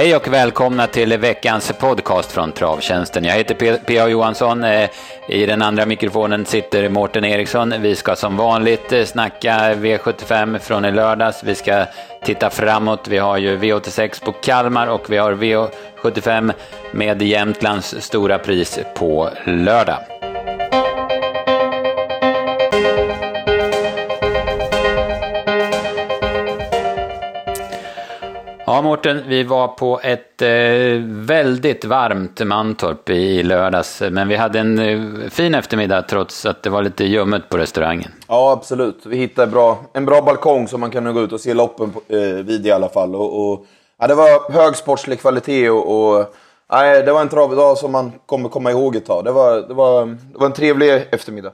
Hej och välkomna till veckans podcast från Travtjänsten. Jag heter P.A. Johansson. Eh, I den andra mikrofonen sitter Mårten Eriksson. Vi ska som vanligt eh, snacka V75 från i lördags. Vi ska titta framåt. Vi har ju V86 på Kalmar och vi har V75 med Jämtlands stora pris på lördag. Ja, Mårten, vi var på ett eh, väldigt varmt Mantorp i lördags, men vi hade en eh, fin eftermiddag trots att det var lite ljummet på restaurangen. Ja, absolut. Vi hittade bra, en bra balkong som man kan gå ut och se loppen på, eh, vid i alla fall. Och, och, ja, det var hög sportslig kvalitet och, och nej, det var en travdag som man kommer komma ihåg ett tag. Det var, det var, det var en trevlig eftermiddag.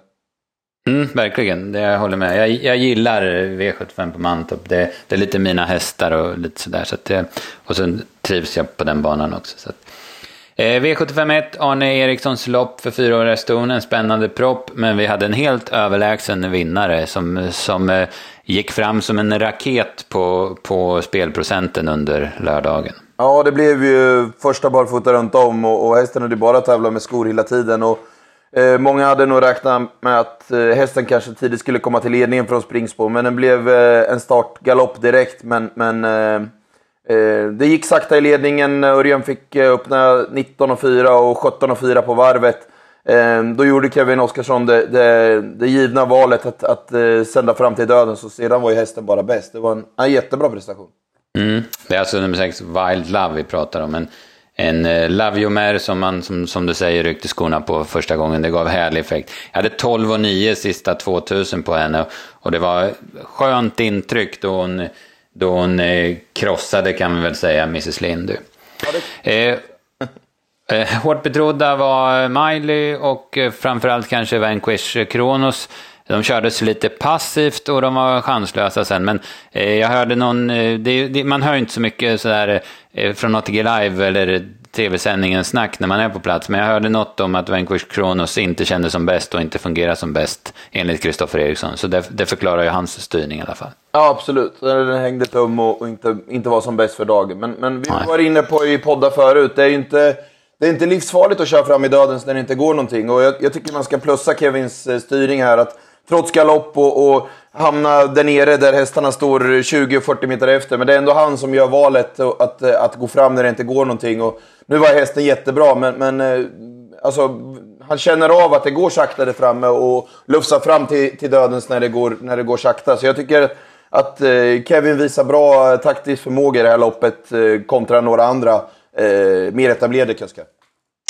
Mm, verkligen, det jag håller med. Jag, jag gillar V75 på Mantorp. Det, det, är lite mina hästar och lite sådär. Så att, eh, och sen trivs jag på den banan också. Så att. Eh, V751, Arne Erikssons lopp för fyraåriga ston, en spännande propp, men vi hade en helt överlägsen vinnare som, som eh, gick fram som en raket på, på spelprocenten under lördagen. Ja, det blev ju första barfota runt om och, och hästen hade bara tävlat med skor hela tiden. Och Eh, många hade nog räknat med att eh, hästen kanske tidigt skulle komma till ledningen från springspår, men den blev eh, en startgalopp direkt. Men, men eh, eh, det gick sakta i ledningen. Örjan fick eh, öppna 19.4 och 17.4 på varvet. Eh, då gjorde Kevin Oskarsson det, det, det givna valet att, att eh, sända fram till döden, så sedan var ju hästen bara bäst. Det var en, en jättebra prestation. Mm. Det är alltså nummer 6, Wild Love, vi pratar om. En en eh, Laviomer som man, som, som du säger, ryckte skorna på första gången. Det gav härlig effekt. Jag hade 12 och 9 sista 2000 på henne och det var skönt intryck då hon, då hon eh, krossade, kan man väl säga, Mrs Lindy. Eh, eh, hårt betrodda var Miley och eh, framförallt kanske Vanquish Kronos. De kördes lite passivt och de var chanslösa sen. Men eh, jag hörde någon, eh, det, det, man hör inte så mycket sådär eh, från ATG Live eller tv-sändningen snack när man är på plats. Men jag hörde något om att Vanquish Kronos inte kändes som bäst och inte fungerar som bäst enligt Kristoffer Eriksson. Så det, det, förklarar ju hans styrning i alla fall. Ja, absolut. Den hängde tum och, inte, inte var som bäst för dagen. Men, men vi var inne på i poddar förut, det är ju inte... Det är inte livsfarligt att köra fram i döden när det inte går någonting. Och jag, jag tycker man ska plussa Kevins styrning här. att trots galopp och, och hamna där nere där hästarna står 20-40 meter efter. Men det är ändå han som gör valet att, att gå fram när det inte går någonting. Och nu var hästen jättebra, men, men eh, alltså, han känner av att det går sakta där framme och lufsar fram till, till dödens när det, går, när det går sakta. Så jag tycker att eh, Kevin visar bra taktisk förmåga i det här loppet eh, kontra några andra eh, mer etablerade kuskar.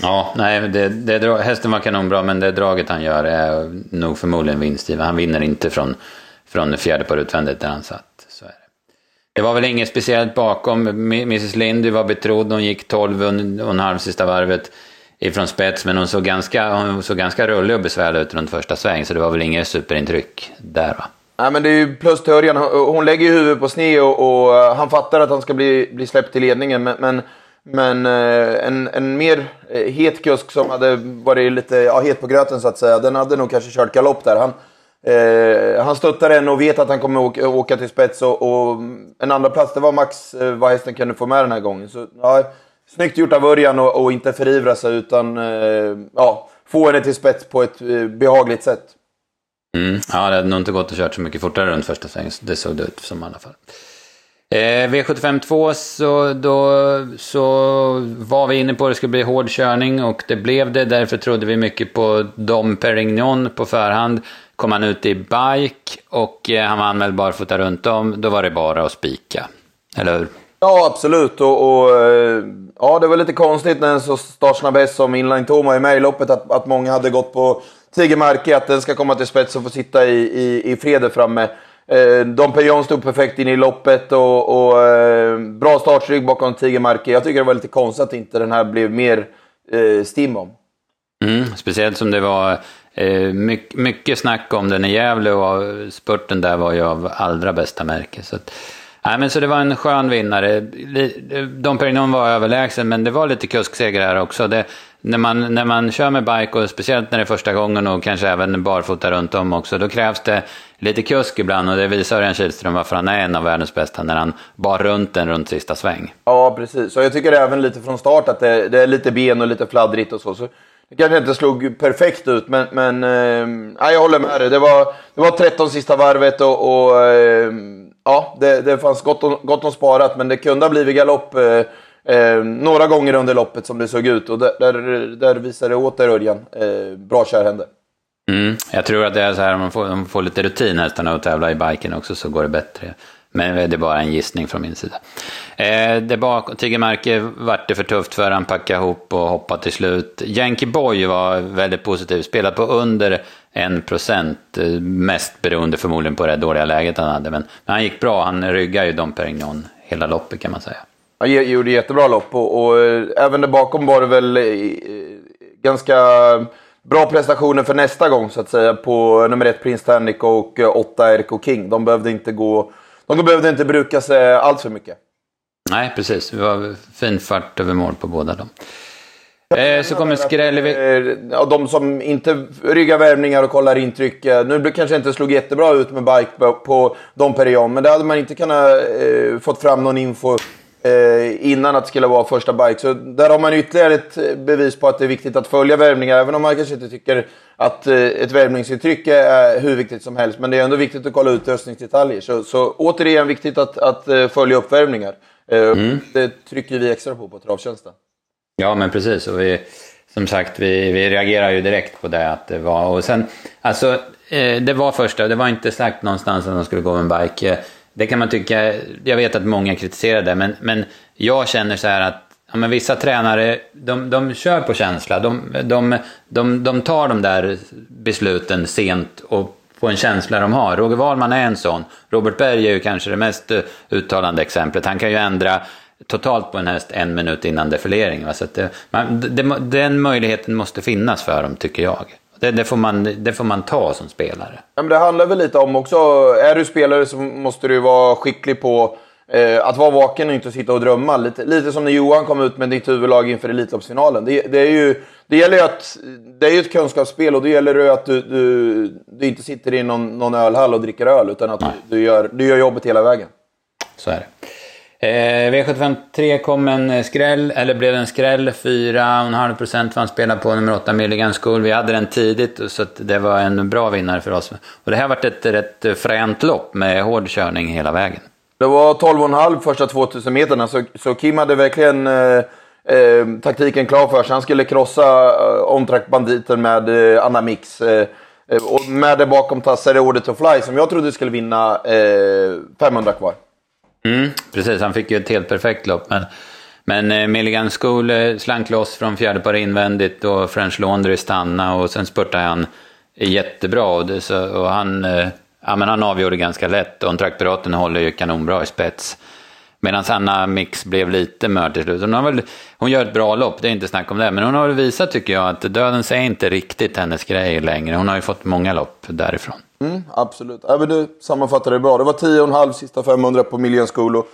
Ja, nej, det, det, hästen var kanonbra, men det draget han gör är nog förmodligen vinstgivande. Han vinner inte från, från fjärde par utvändigt där han satt. Så är det. det var väl inget speciellt bakom. Mrs Lindy var betrodd, hon gick 12 och en halv sista varvet ifrån spets, men hon såg ganska, hon såg ganska rullig och besvärlig ut runt första sväng, så det var väl inget superintryck där va? Nej, men det är ju plus till Örjan. Hon lägger ju huvudet på sned och, och, han fattar att han ska bli, bli släppt i ledningen, men, men men eh, en, en mer eh, het kusk som hade varit lite ja, het på gröten så att säga, den hade nog kanske kört galopp där. Han, eh, han stöttar den och vet att han kommer åka, åka till spets och, och, en andra plats det var max eh, vad hästen kunde få med den här gången. Så, ja, snyggt gjort av Örjan och, och inte förivra sig utan eh, ja, få henne till spets på ett eh, behagligt sätt. Mm. Ja, det hade nog inte gått att köra så mycket fortare runt första svängen. Det såg det ut som i alla fall. Eh, V75 2 så, då, så var vi inne på att det skulle bli hård körning och det blev det. Därför trodde vi mycket på Dom Perignon på förhand. Kom han ut i bike och eh, han var anmäld barfota runt om. Då var det bara att spika. Eller hur? Ja, absolut. Och, och, eh, ja, det var lite konstigt när en så startsnabb häst som Inline Toma är med i loppet att, att många hade gått på Tigermarke, att den ska komma till spets och få sitta i, i, i fred framme. Eh, Dom Perignon stod perfekt in i loppet och, och eh, bra startrygg bakom Tigermarke. Jag tycker det var lite konstigt att inte den här blev mer eh, stim om. Mm, speciellt som det var eh, mycket, mycket snack om den i Gävle och spurten där var ju av allra bästa märke. Så, att, nej, men så det var en skön vinnare. Eh, Dom Perignon var överlägsen men det var lite kuskseger här också. Det, när man, när man kör med bike och speciellt när det är första gången och kanske även barfota runt om också, då krävs det lite kusk ibland och det visar Örjan Kihlström varför han är en av världens bästa när han bar runt den runt sista sväng. Ja, precis. Och jag tycker även lite från start att det, det är lite ben och lite fladdrigt och så. så det kanske inte slog perfekt ut, men, men eh, jag håller med dig. Det var, det var 13 sista varvet och, och eh, ja, det, det fanns gott om, gott om sparat, men det kunde ha blivit galopp eh, eh, några gånger under loppet som det såg ut. Och där, där, där visade det åter Örjan eh, bra körhänder. Mm, jag tror att det är så här, om man får, man får lite rutin hästarna att tävla i biken också så går det bättre. Men det är bara en gissning från min sida. Eh, det bak, Tigermarke vart det för tufft för han packade ihop och hoppade till slut. Yankee Boy var väldigt positiv, spelade på under 1 procent. Eh, mest beroende förmodligen på det dåliga läget han hade. Men, men han gick bra, han ryggade ju Dom Perignon hela loppet kan man säga. Han gjorde jättebra lopp och, och eh, även där bakom var det väl eh, ganska bra prestationer för nästa gång så att säga på nummer ett Prince Tannic och åtta RK King. De behövde inte gå de behövde inte bruka sig allt för mycket. Nej, precis. Det var fin fart över mål på båda dem. Eh, så kommer skräll... Ja, de som inte ryggar värvningar och kollar intryck. Eh, nu kanske inte slog jättebra ut med bike på Dom Perignon, men det hade man inte kunnat eh, fått fram någon info eh, innan att det skulle vara första bike. Så där har man ytterligare ett bevis på att det är viktigt att följa värvningar, även om man kanske inte tycker att eh, ett värvningsuttryck är hur viktigt som helst. Men det är ändå viktigt att kolla utrustningsdetaljer. Så, så återigen viktigt att, att eh, följa upp värvningar. Eh, mm. Det trycker vi extra på på Travtjänsten. Ja, men precis. Och vi, som sagt, vi, vi reagerar ju direkt på det att det var... Och sen, alltså, det var första, det var inte sagt någonstans att de skulle gå med en bike. Det kan man tycka, jag vet att många kritiserar det, men, men jag känner så här att ja, men vissa tränare, de, de kör på känsla. De, de, de, de tar de där besluten sent och på en känsla de har. Roger Wahlman är en sån. Robert Berg är ju kanske det mest eh, uttalande exemplet. Han kan ju ändra totalt på en häst en minut innan defilering. Så eh, det, man, det, den möjligheten måste finnas för dem, tycker jag. Det, det, får man, det får man ta som spelare. Ja, men det handlar väl lite om också, är du spelare så måste du vara skicklig på eh, att vara vaken och inte sitta och drömma. Lite, lite som när Johan kom ut med ditt huvudlag inför Elitloppsfinalen. Det, det, är ju, det gäller ju att, det är ju ett kunskapsspel och det gäller ju att du, du, du inte sitter i någon, någon ölhall och dricker öl utan att du, du, gör, du gör jobbet hela vägen. Så är det. Eh, V753 kom en skräll, eller blev en skräll, 4,5% för han spelade på nummer 8 Milligan School. Vi hade den tidigt så det var en bra vinnare för oss. Och det här varit ett rätt fränt lopp med hård körning hela vägen. Det var 12,5 första 2000 meterna så, så Kim hade verkligen eh, eh, taktiken klar för sig. Han skulle krossa eh, omtrack-banditen med eh, Anna Mix. Eh, eh, och med det bakom tassade Order to Fly som jag trodde skulle vinna eh, 500 kvar. Mm, precis, han fick ju ett helt perfekt lopp. Men, men eh, Milligan School eh, slank loss från fjärde par invändigt och French Laundry stannade och sen spurtade han jättebra. Och, det, så, och han, eh, ja, men han avgjorde ganska lätt och Piraten håller ju kanonbra i spets. Medan Anna Mix blev lite mör till slut. Hon, har väl, hon gör ett bra lopp, det är inte snack om det. Men hon har väl visat, tycker jag, att dödens är inte riktigt hennes grej längre. Hon har ju fått många lopp därifrån. Mm, absolut. Ja, men du sammanfattade det bra. Det var 10,5 sista 500 på Million School. Och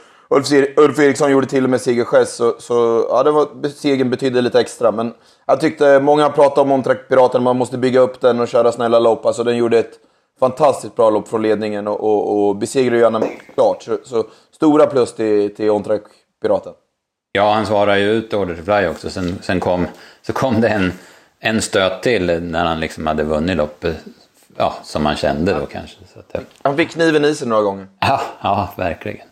Ulf Eriksson gjorde till och med segergest, så, så ja, det var, segern betydde lite extra. Men jag tyckte, många pratade om Omtrack Piraten, man måste bygga upp den och köra snälla lopp. Alltså den gjorde ett fantastiskt bra lopp från ledningen och, och, och besegrade ju Anna klart. Så, så, stora plus till, till Omtrack Piraten. Ja, han svarade ju ut Order to Fly också. Sen, sen kom, så kom det en, en stöt till när han liksom hade vunnit loppet ja, som man kände då kanske. Att, eh. Han fick kniven i sig några gånger. Ja, ja verkligen.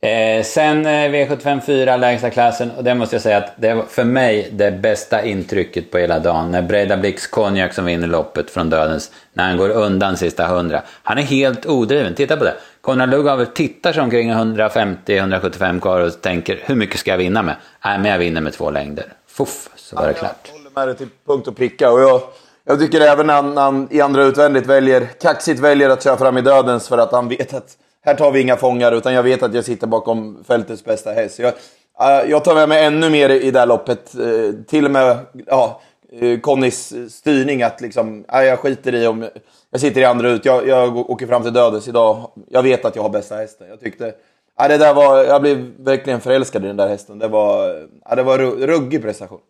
Eh, sen eh, V75 4, lägsta klassen, och det måste jag säga att det var för mig det bästa intrycket på hela dagen. När Breda Blix Konjak som vinner loppet från dödens, när han går undan sista 100. Han är helt odriven, titta på det. Konrad Lugauer tittar sig omkring 150-175 kvar och tänker, hur mycket ska jag vinna med? Nej, men jag vinner med två längder. Fuff, så var det klart. Jag håller med dig till punkt och pricka. Och jag jag tycker även när han, han, i andra utvändigt väljer, kaxigt väljer att köra fram i dödens för att han vet att här tar vi inga fångar utan jag vet att jag sitter bakom fältets bästa häst. Jag, eh, jag tar med mig ännu mer i det här loppet. Eh, till och med ja, eh, Connys styrning att liksom, jag skiter i om jag sitter i andra ut. Jag, jag åker fram till dödes idag. Jag vet att jag har bästa hästen. Jag tyckte, Ja, det där var, jag blev verkligen förälskad i den där hästen. Det var, ja, det var ruggig prestation.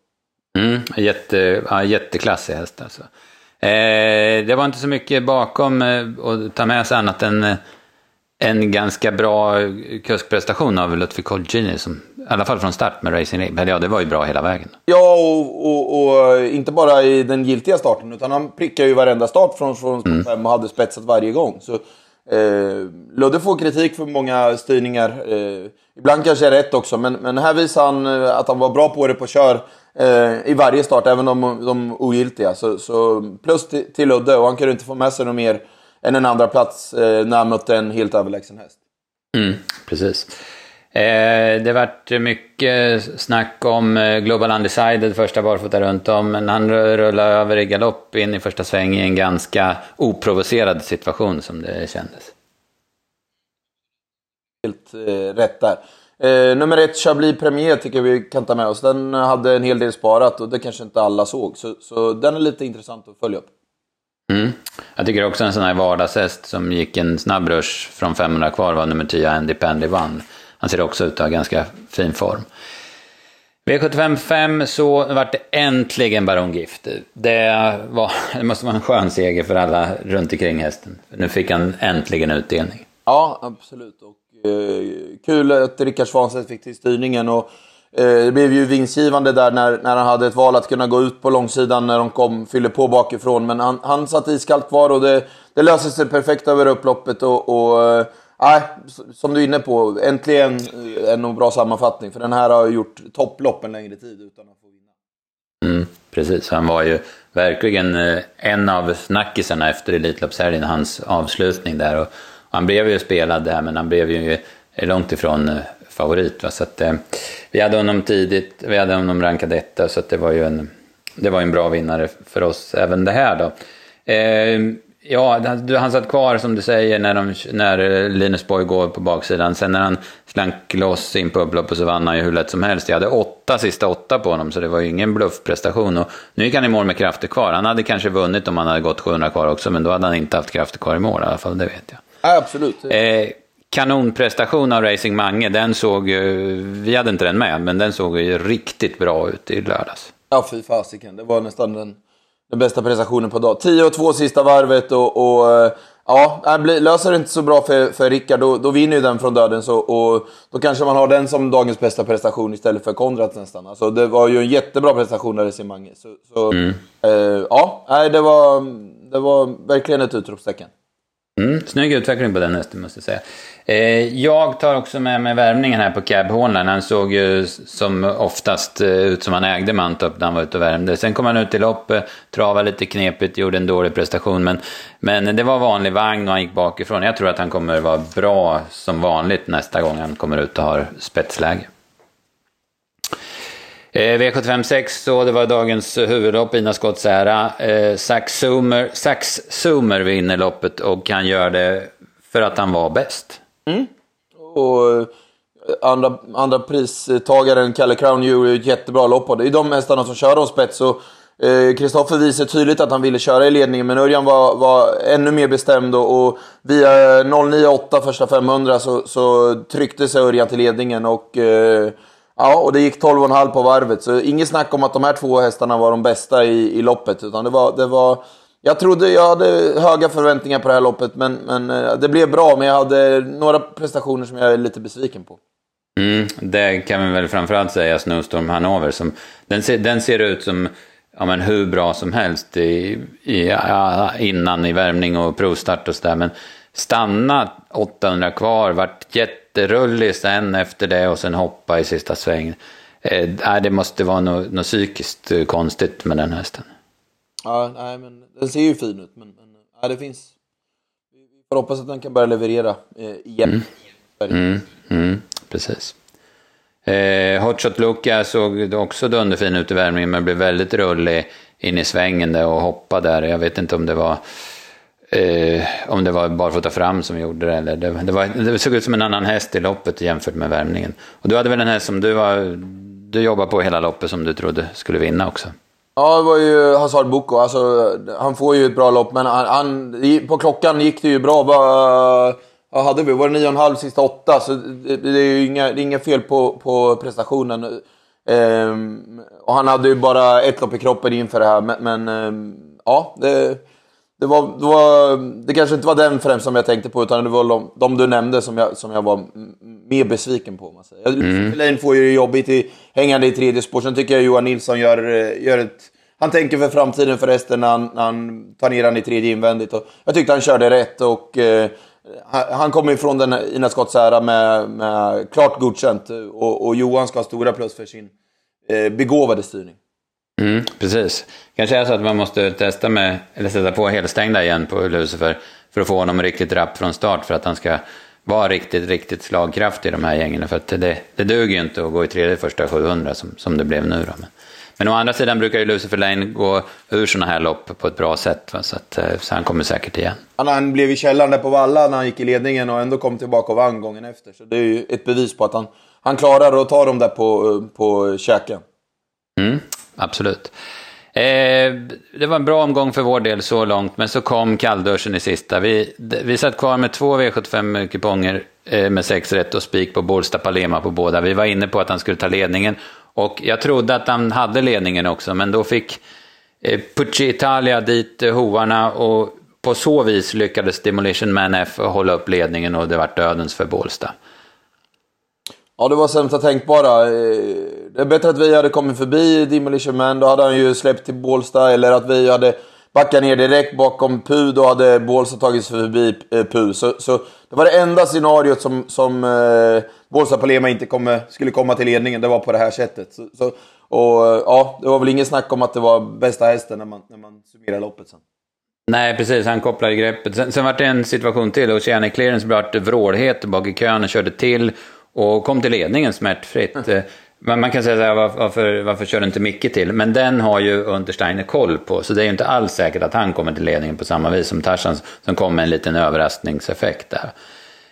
Mm. jätte, ja, jätteklassig häst alltså. Eh, det var inte så mycket bakom eh, att ta med sig annat än eh, en ganska bra kuskprestation av Lutfi Colgini, som, i alla fall från start med Racing Rib. Ja, det var ju bra hela vägen. Ja, och, och, och, inte bara i den giltiga starten, utan han prickade ju varenda start från, från mm. fem och hade spetsat varje gång. Så, eh, Ludde får kritik för många styrningar. Eh, ibland kanske rätt också, men, men här visar han eh, att han var bra på det på kör eh, i varje start, även de, de ogiltiga. Så, så plus till, till Ludde, och han kunde inte få med sig något mer än en andra plats eh, när han mötte en helt överlägsen häst. Mm, precis. Eh, det vart mycket snack om eh, Global Undecided första barfota runt om, men han rullade över i galopp in i första sväng i en ganska oprovocerad situation som det kändes. Helt eh, rätt där. Eh, nummer ett, Chablis Premier, tycker vi kan ta med oss. Den hade en hel del sparat och det kanske inte alla såg. Så, så den är lite intressant att följa upp. Mm. Jag tycker också en sån här vardagshäst som gick en snabb rush från 500 kvar var nummer 10, Andy Pendy vann. Han ser också ut att ha ganska fin form. V75 5 så vart det äntligen Baron Gift. Det, var, det måste vara en skön seger för alla runt omkring hästen. Nu fick han äntligen utdelning. Ja, absolut. Och, eh, kul att Rickard Svanstedt fick till styrningen. Och, Eh, det blev ju vinstgivande där när, när han hade ett val att kunna gå ut på långsidan när de kom, fyllde på bakifrån. Men han, han satt iskallt kvar och det, det löste sig perfekt över upploppet. Och, och äh, som du är inne på, äntligen eh, en bra sammanfattning. För den här har gjort topplopp en längre tid utan att få vinna. Mm, precis, han var ju verkligen en av snackisarna efter Elitloppshelgen, hans avslutning där. Och, och han blev ju spelad där, men han blev ju långt ifrån favorit. Va? Så att, eh, vi hade honom tidigt, vi hade honom rankad etta, så det var ju en, det var en bra vinnare för oss även det här då. Eh, ja, han satt kvar som du säger när, de, när Linus Borg går på baksidan. Sen när han slank loss in på upploppet så vann han ju hur lätt som helst. Jag hade åtta sista åtta på honom så det var ju ingen bluffprestation. Och nu gick han i mål med krafter kvar. Han hade kanske vunnit om han hade gått 700 kvar också men då hade han inte haft krafter kvar i mål i alla fall, det vet jag. Ja, absolut. Eh, kanonprestation av Racing Mange. Den såg ju, vi hade inte den med, men den såg ju riktigt bra ut i lördags. Ja, fy fasiken. Det var nästan den, den bästa prestationen på dagen. 10 och 2 sista varvet och, och eh, ja, löser det inte så bra för, för Rickard, då, då vinner ju den från döden. Så, och då kanske man har den som dagens bästa prestation istället för Konrads nästan. Alltså, det var ju en jättebra prestation av Racing Mange. Så, så mm. eh, ja, det var, det var verkligen ett utropstecken. Mm, snygg utveckling på den hästen måste jag säga. Eh, jag tar också med mig värmningen här på Cab Hornland. Han såg ju som oftast eh, ut som han ägde Mantorp när han var ute och värmde. Sen kom han ut i loppet, eh, travade lite knepigt, gjorde en dålig prestation. Men, men det var vanlig vagn och han gick bakifrån. Jag tror att han kommer vara bra som vanligt nästa gång han kommer ut och har spetsläge. Eh, V75 6, så det var dagens huvudlopp, Ina Scotts ära. Eh, Sax Zoomer, Sax Zoomer vinner loppet och kan göra det för att han var bäst. Mm. Och eh, andra, andra pristagaren, Kalle Crown, gjorde ett jättebra lopp. Och det är de hästarna som kör om spets. Eh, Kristoffer eh, visade tydligt att han ville köra i ledningen, men Örjan var, var ännu mer bestämd. Och, och via 098 första 500 så, så tryckte sig Örjan till ledningen. och... Eh, Ja, och det gick 12,5 på varvet. Så inget snack om att de här två hästarna var de bästa i, i loppet. Utan det var, det var... Jag trodde jag hade höga förväntningar på det här loppet, men, men eh, det blev bra. Men jag hade några prestationer som jag är lite besviken på. Mm, det kan vi väl framförallt säga, Snowstorm Hanover. Som, den, ser, den ser ut som ja, men hur bra som helst i, i, ja, innan i värmning och provstart och sådär. Men stanna 800 kvar, vart jätterullig sen efter det och sen hoppa i sista svängen. Eh, det måste vara något, något psykiskt eh, konstigt med den hästen. Ja, nej, men den ser ju fin ut, men, men ja, det finns... Vi får hoppas att den kan börja leverera eh, igen. Mm. Mm, mm, precis. Eh, Hotshot Luca såg också dunderfin ut i värmningen, men blev väldigt rullig in i svängen där och hoppade där. Jag vet inte om det var Eh, om det var barfota fram som gjorde det eller det, det, var, det såg ut som en annan häst i loppet jämfört med värmningen. Och du hade väl en häst som du, var, du jobbade på hela loppet som du trodde skulle vinna också? Ja, det var ju Hazard Boko. Alltså, han får ju ett bra lopp, men han, han, på klockan gick det ju bra. Vad hade vi? Var det 9,5 sista åtta? Så det, det är ju inga, det är inga fel på, på prestationen. Ehm, och han hade ju bara ett lopp i kroppen inför det här, men, men ehm, ja, det, det, var, det, var, det kanske inte var den främst som jag tänkte på, utan det var de, de du nämnde som jag, som jag var mer besviken på. Man säger. Mm. Lane får ju jobbigt i, hängande i tredje spår, sen tycker jag Johan Nilsson gör, gör ett... Han tänker för framtiden förresten när han, när han tar ner han i tredje invändigt. Och jag tyckte han körde rätt och eh, han kommer ifrån den Ina Scotts ära med, med klart godkänt. Och, och Johan ska ha stora plus för sin eh, begåvade styrning. Mm, precis. Kanske är så att man måste testa med, eller sätta på helstängda igen på Lucifer för att få honom riktigt rapp från start för att han ska vara riktigt, riktigt slagkraftig i de här gängen. För att det, det duger ju inte att gå i tredje första 700 som, som det blev nu. Då. Men, men å andra sidan brukar ju Lucifer Lane gå ur sådana här lopp på ett bra sätt. Va? Så, att, eh, så han kommer säkert igen. Han, han blev i källaren där på Valla när han gick i ledningen och ändå kom tillbaka och vann gången efter. Så det är ju ett bevis på att han, han klarar att ta dem där på, på käken. Mm, absolut. Eh, det var en bra omgång för vår del så långt, men så kom kallduschen i sista. Vi, vi satt kvar med två V75-kuponger eh, med sex rätt och spik på Bålsta Palema på båda. Vi var inne på att han skulle ta ledningen och jag trodde att han hade ledningen också, men då fick eh, Pucci Italia dit eh, hovarna och på så vis lyckades Demolition Man F hålla upp ledningen och det var dödens för Bålsta. Ja, det var sämsta tänkbara. Eh, det är bättre att vi hade kommit förbi Demolition Man, då hade han ju släppt till Bålsta. Eller att vi hade backat ner direkt bakom Pu, då hade Bålsta tagit sig förbi eh, Pu. Så, så det var det enda scenariot som, som eh, Bålsta Palema inte komme, skulle komma till ledningen, det var på det här sättet. Så, så, och ja, det var väl ingen snack om att det var bästa hästen när man, när man summerar loppet sen. Nej, precis. Han kopplade greppet. Sen, sen var det en situation till. Oceanic Clearance blev vrålhet bak i kön och körde till och kom till ledningen smärtfritt. Mm. Man, man kan säga så här, varför, varför kör inte Micke till? Men den har ju Untersteiner koll på, så det är ju inte alls säkert att han kommer till ledningen på samma vis som Tarzan som kom med en liten överraskningseffekt där.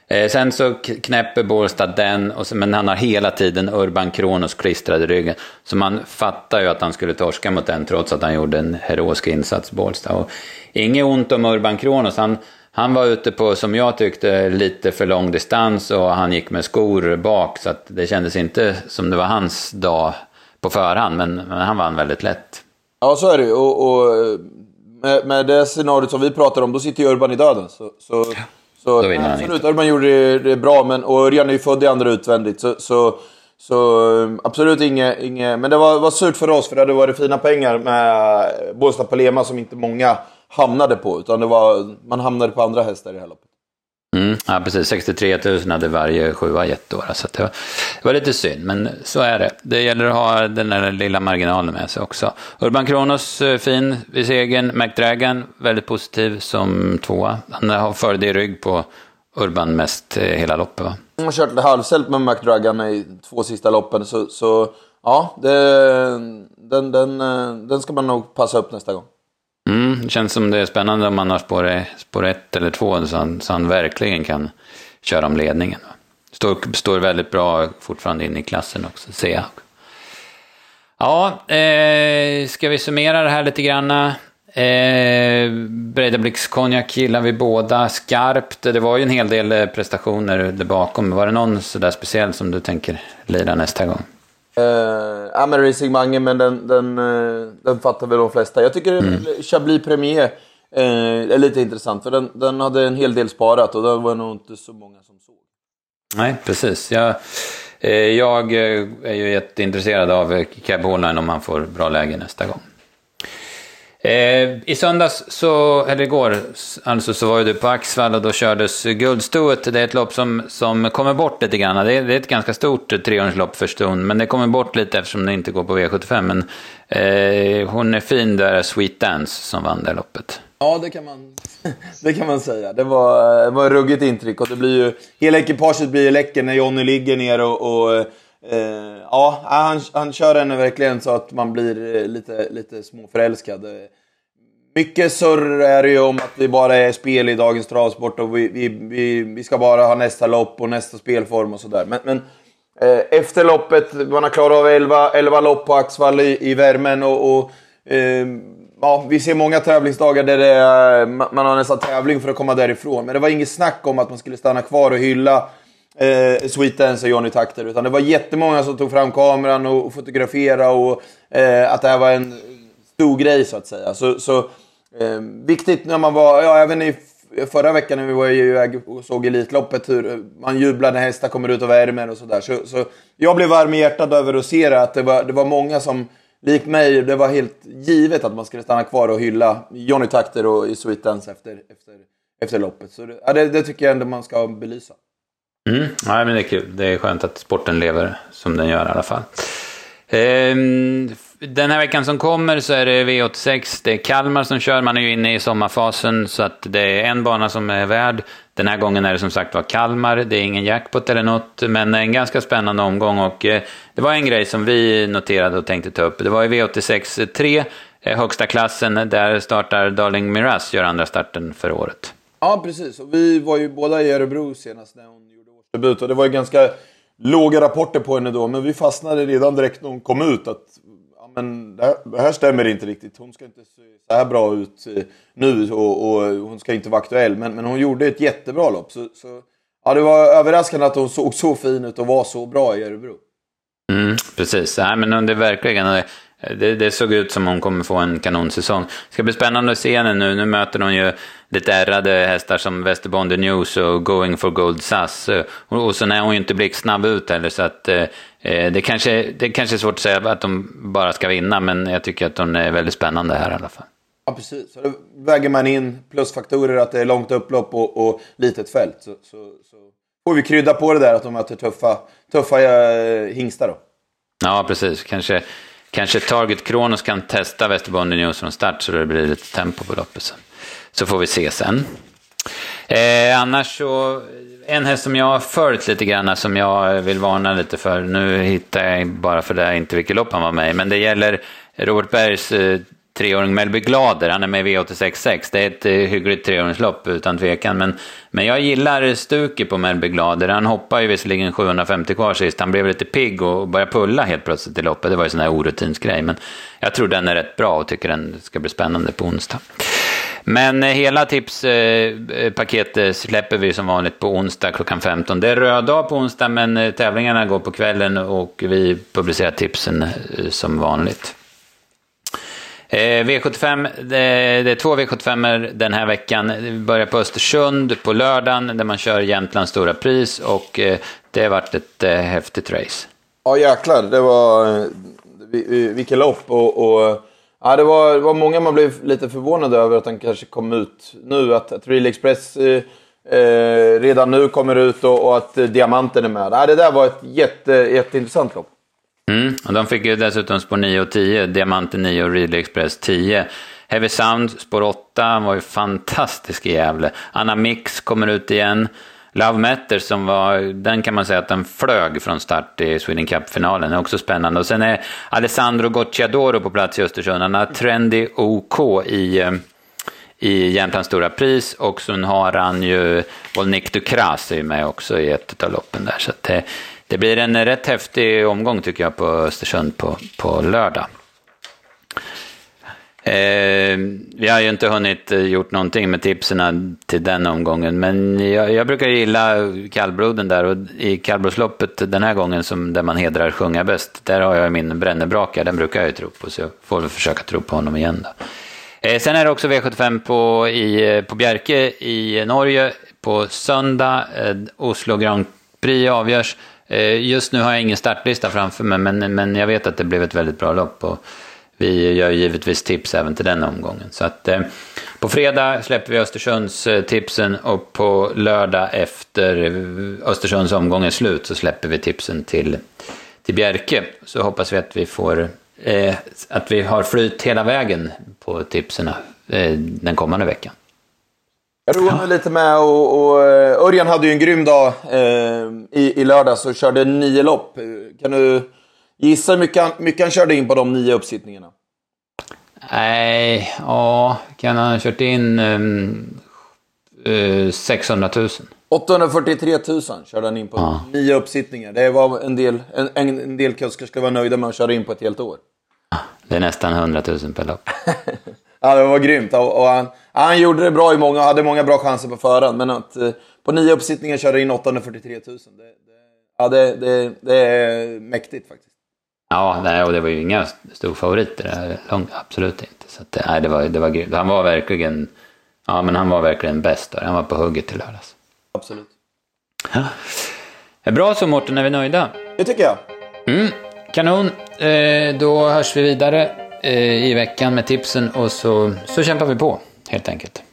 Eh, sen så knäpper Bålstad den, och så, men han har hela tiden Urban Kronos klistrad i ryggen. Så man fattar ju att han skulle torska mot den trots att han gjorde en heroisk insats, Bålstad. Och inget ont om Urban Kronos, han han var ute på, som jag tyckte, lite för lång distans och han gick med skor bak så att det kändes inte som det var hans dag på förhand, men, men han vann väldigt lätt. Ja, så är det och, och med, med det scenariot som vi pratar om, då sitter ju Urban i döden. Så, så, ja, så då vinner absolut, han Urban gjorde det, det bra, men, och Örjan är ju född i andra utvändigt. Så, så, så absolut inget, inge, men det var, var surt för oss, för det hade varit fina pengar med Båstad Palema som inte många hamnade på, utan det var, man hamnade på andra hästar i det här loppet. Mm, ja, precis. 63 000 hade varje sjua gett då. Så det var, det var lite synd, men så är det. Det gäller att ha den där lilla marginalen med sig också. Urban Kronos eh, fin vid segern. McDragon väldigt positiv som tvåa. Han har före det i rygg på Urban mest eh, hela loppet va? Han har kört halvsält med McDragon i två sista loppen. Så, så ja, det, den, den, eh, den ska man nog passa upp nästa gång. Mm, det känns som det är spännande om man har spår, e, spår ett eller två så han, så han verkligen kan köra om ledningen. Står, står väldigt bra fortfarande inne i klassen också, ser jag. Ja, eh, ska vi summera det här lite grann? Eh, Breidablicks konjak gillar vi båda skarpt. Det var ju en hel del eh, prestationer där bakom. Var det någon sådär speciell som du tänker lira nästa gång? Uh, ja, men Racing Mange, men den, den, uh, den fattar väl de flesta. Jag tycker mm. Chablis Premier uh, är lite intressant, för den, den hade en hel del sparat och det var nog inte så många som såg. Nej, precis. Jag, uh, jag är ju jätteintresserad av Cab Holline om han får bra läge nästa gång. Eh, I söndags, så, eller igår, alltså så var ju du på Axvall och då kördes Guldstoet. Det är ett lopp som, som kommer bort lite grann. Det är, det är ett ganska stort trehjulslopp för stund, men det kommer bort lite eftersom det inte går på V75. Men eh, hon är fin där, Sweet Dance, som vann det loppet. Ja, det kan man, det kan man säga. Det var, det var ett ruggigt intryck och det blir ju, hela ekipaget blir ju läcker när Jonny ligger ner och, och Uh, ja, han, han kör henne verkligen så att man blir eh, lite, lite småförälskad. Mycket surr är det ju om att det bara är spel i dagens travsport och vi, vi, vi, vi ska bara ha nästa lopp och nästa spelform och sådär. Men, men eh, efter loppet, man har klarat av 11, 11 lopp på Axvall i, i värmen och, och eh, ja, vi ser många tävlingsdagar där är, man har nästan tävling för att komma därifrån. Men det var inget snack om att man skulle stanna kvar och hylla eh, Sweet Dance och Johnny Takter. Utan det var jättemånga som tog fram kameran och, och fotograferade och eh, att det här var en stor grej så att säga. Så, så eh, viktigt när man var, ja även i förra veckan när vi var iväg och såg Elitloppet hur eh, man jublar när hästar kommer ut och värmer och sådär. Så, så jag blev varm i hjärtat över att se det, att det var, det var många som likt mig, det var helt givet att man skulle stanna kvar och hylla Johnny Takter och i Sweet Dance efter, efter, efter loppet. Så det, ja, det, det tycker jag ändå man ska belysa. Mm. Ja, men det är kul. Det är skönt att sporten lever som den gör i alla fall. Ehm, den här veckan som kommer så är det V86. Det är Kalmar som kör. Man är ju inne i sommarfasen så att det är en bana som är värd. Den här gången är det som sagt var Kalmar. Det är ingen jackpot eller något, men en ganska spännande omgång. Och eh, det var en grej som vi noterade och tänkte ta upp. Det var i V86 3, eh, högsta klassen. Där startar Darling Miraz, gör andra starten för året. Ja, precis. Och vi var ju båda i Örebro senast när hon gjorde årsdebut. Och det var ju ganska låga rapporter på henne då. Men vi fastnade redan direkt när hon kom ut. Att men det, här, det här stämmer inte riktigt. Hon ska inte se så här bra ut eh, nu och, och hon ska inte vara aktuell. Men, men hon gjorde ett jättebra lopp. Så, så, ja, det var överraskande att hon såg så fin ut och var så bra i Örebro. Mm, precis, Nej, men det är verkligen... Eh, det, det, såg ut som hon kommer få en kanonsäsong. Det ska bli spännande att se henne nu. Nu möter hon ju lite ärrade hästar som Västerbonde News och Going for Gold SAS. Och, och så är hon ju inte blixtsnabb ut heller så att eh, det, kanske, det kanske är svårt att säga att de bara ska vinna men jag tycker att hon är väldigt spännande här i alla fall. Ja, precis. Så då väger man in plusfaktorer att det är långt upplopp och, och litet fält. Så, så, så, får vi krydda på det där att de möter tuffa, tuffa äh, hingstar då. Ja, precis. Kanske Kanske Target Kronos kan testa Västerbonde News från start så det blir lite tempo på loppet. Så, så får vi se sen. Eh, annars så, en häst som jag har följt lite grann, som jag vill varna lite för. Nu hittar jag bara för det inte vilket lopp han var med i, men det gäller Robert Bergs eh, treåring Melby Glader, han är med i V866. Det är ett eh, hyggligt treåringslopp utan tvekan. Men, men jag gillar stuket på Melby Glader. Han hoppar ju visserligen 750 kvar sist. Han blev lite pigg och började pulla helt plötsligt i loppet. Det var ju sån här orutinsgrej. Men jag tror den är rätt bra och tycker den ska bli spännande på onsdag. Men eh, hela tipspaketet eh, släpper vi som vanligt på onsdag klockan 15. Det är röd dag på onsdag men tävlingarna går på kvällen och vi publicerar tipsen som vanligt. Eh, V75, det, är två V75 den här veckan. Vi börjar på Östersund på lördagen där man kör Jämtlands stora pris och eh, det har varit ett eh, häftigt race. Ja jäklar, det var vilket lopp och, och ja, det, var, det var många man blev lite förvånade över att den kanske kom ut nu. Att, att Real Express eh, redan nu kommer ut och, och att Diamanten är med. Ja, det där var ett jätte, jätteintressant lopp. Mm, och de fick ju dessutom spår 9 och 10, Diamanten 9 och Ridley Express 10. Heavy Sound, spår 8, var ju fantastisk i Gävle. Anna Mix kommer ut igen. Love Matter som var, den kan man säga att den flög från start i Sweden Cup-finalen, är också spännande. Och sen är Alessandro Gocciadoro på plats i Östersund, han har Trendy OK i eh, i Jämtlands stora pris och sen har han ju Volnik Dukras med också i ett av loppen där. Så det, det blir en rätt häftig omgång tycker jag på Östersund på, på lördag. Eh, vi har ju inte hunnit eh, gjort någonting med tipsen till den omgången, men jag, jag brukar gilla kallbloden där och i kallblodsloppet den här gången som där man hedrar sjunga bäst, där har jag min brännebraka, den brukar jag ju tro på, så jag får väl försöka tro på honom igen då. Eh, sen är det också V75 på, i, eh, på Bjerke i Norge på söndag. Eh, Oslo Grand Prix avgörs. Eh, just nu har jag ingen startlista framför mig, men, men jag vet att det blev ett väldigt bra lopp. Och vi gör givetvis tips även till den omgången. Så att, eh, på fredag släpper vi Östersunds eh, tipsen och på lördag efter Östersunds omgång är slut så släpper vi tipsen till, till Bjerke. Så hoppas vi att vi får eh, att vi har flyt hela vägen på tipsen eh, den kommande veckan. Jag roade mig lite med och, och eh, Örjan hade ju en grym dag eh, i, i lördags och körde nio lopp. Kan du gissa hur mycket, mycket han körde in på de nio uppsittningarna? Nej, ja, kan han ha kört in um, uh, 600 000? 843 000 körde han in på ja. nio uppsittningar. Det var en del, en, en del kuskar skulle vara nöjda med att köra in på ett helt år. Det är nästan 100 000 per lopp. ja, det var grymt. Och, och han, han gjorde det bra i många, hade många bra chanser på förhand, men att eh, på nio uppsittningar köra in 843 000, det, det, ja, det, det, det är mäktigt faktiskt. Ja, nej, och det var ju inga storfavoriter, långt, absolut inte. Så att, nej, det var, det var grymt. Han var verkligen, ja men han var verkligen bäst där. Han var på hugget till lördags. Absolut. Ja. Bra så Mårten, är vi nöjda? Det tycker jag. Mm, kanon. Eh, då hörs vi vidare Eh, i veckan med tipsen och så, så kämpar vi på helt enkelt.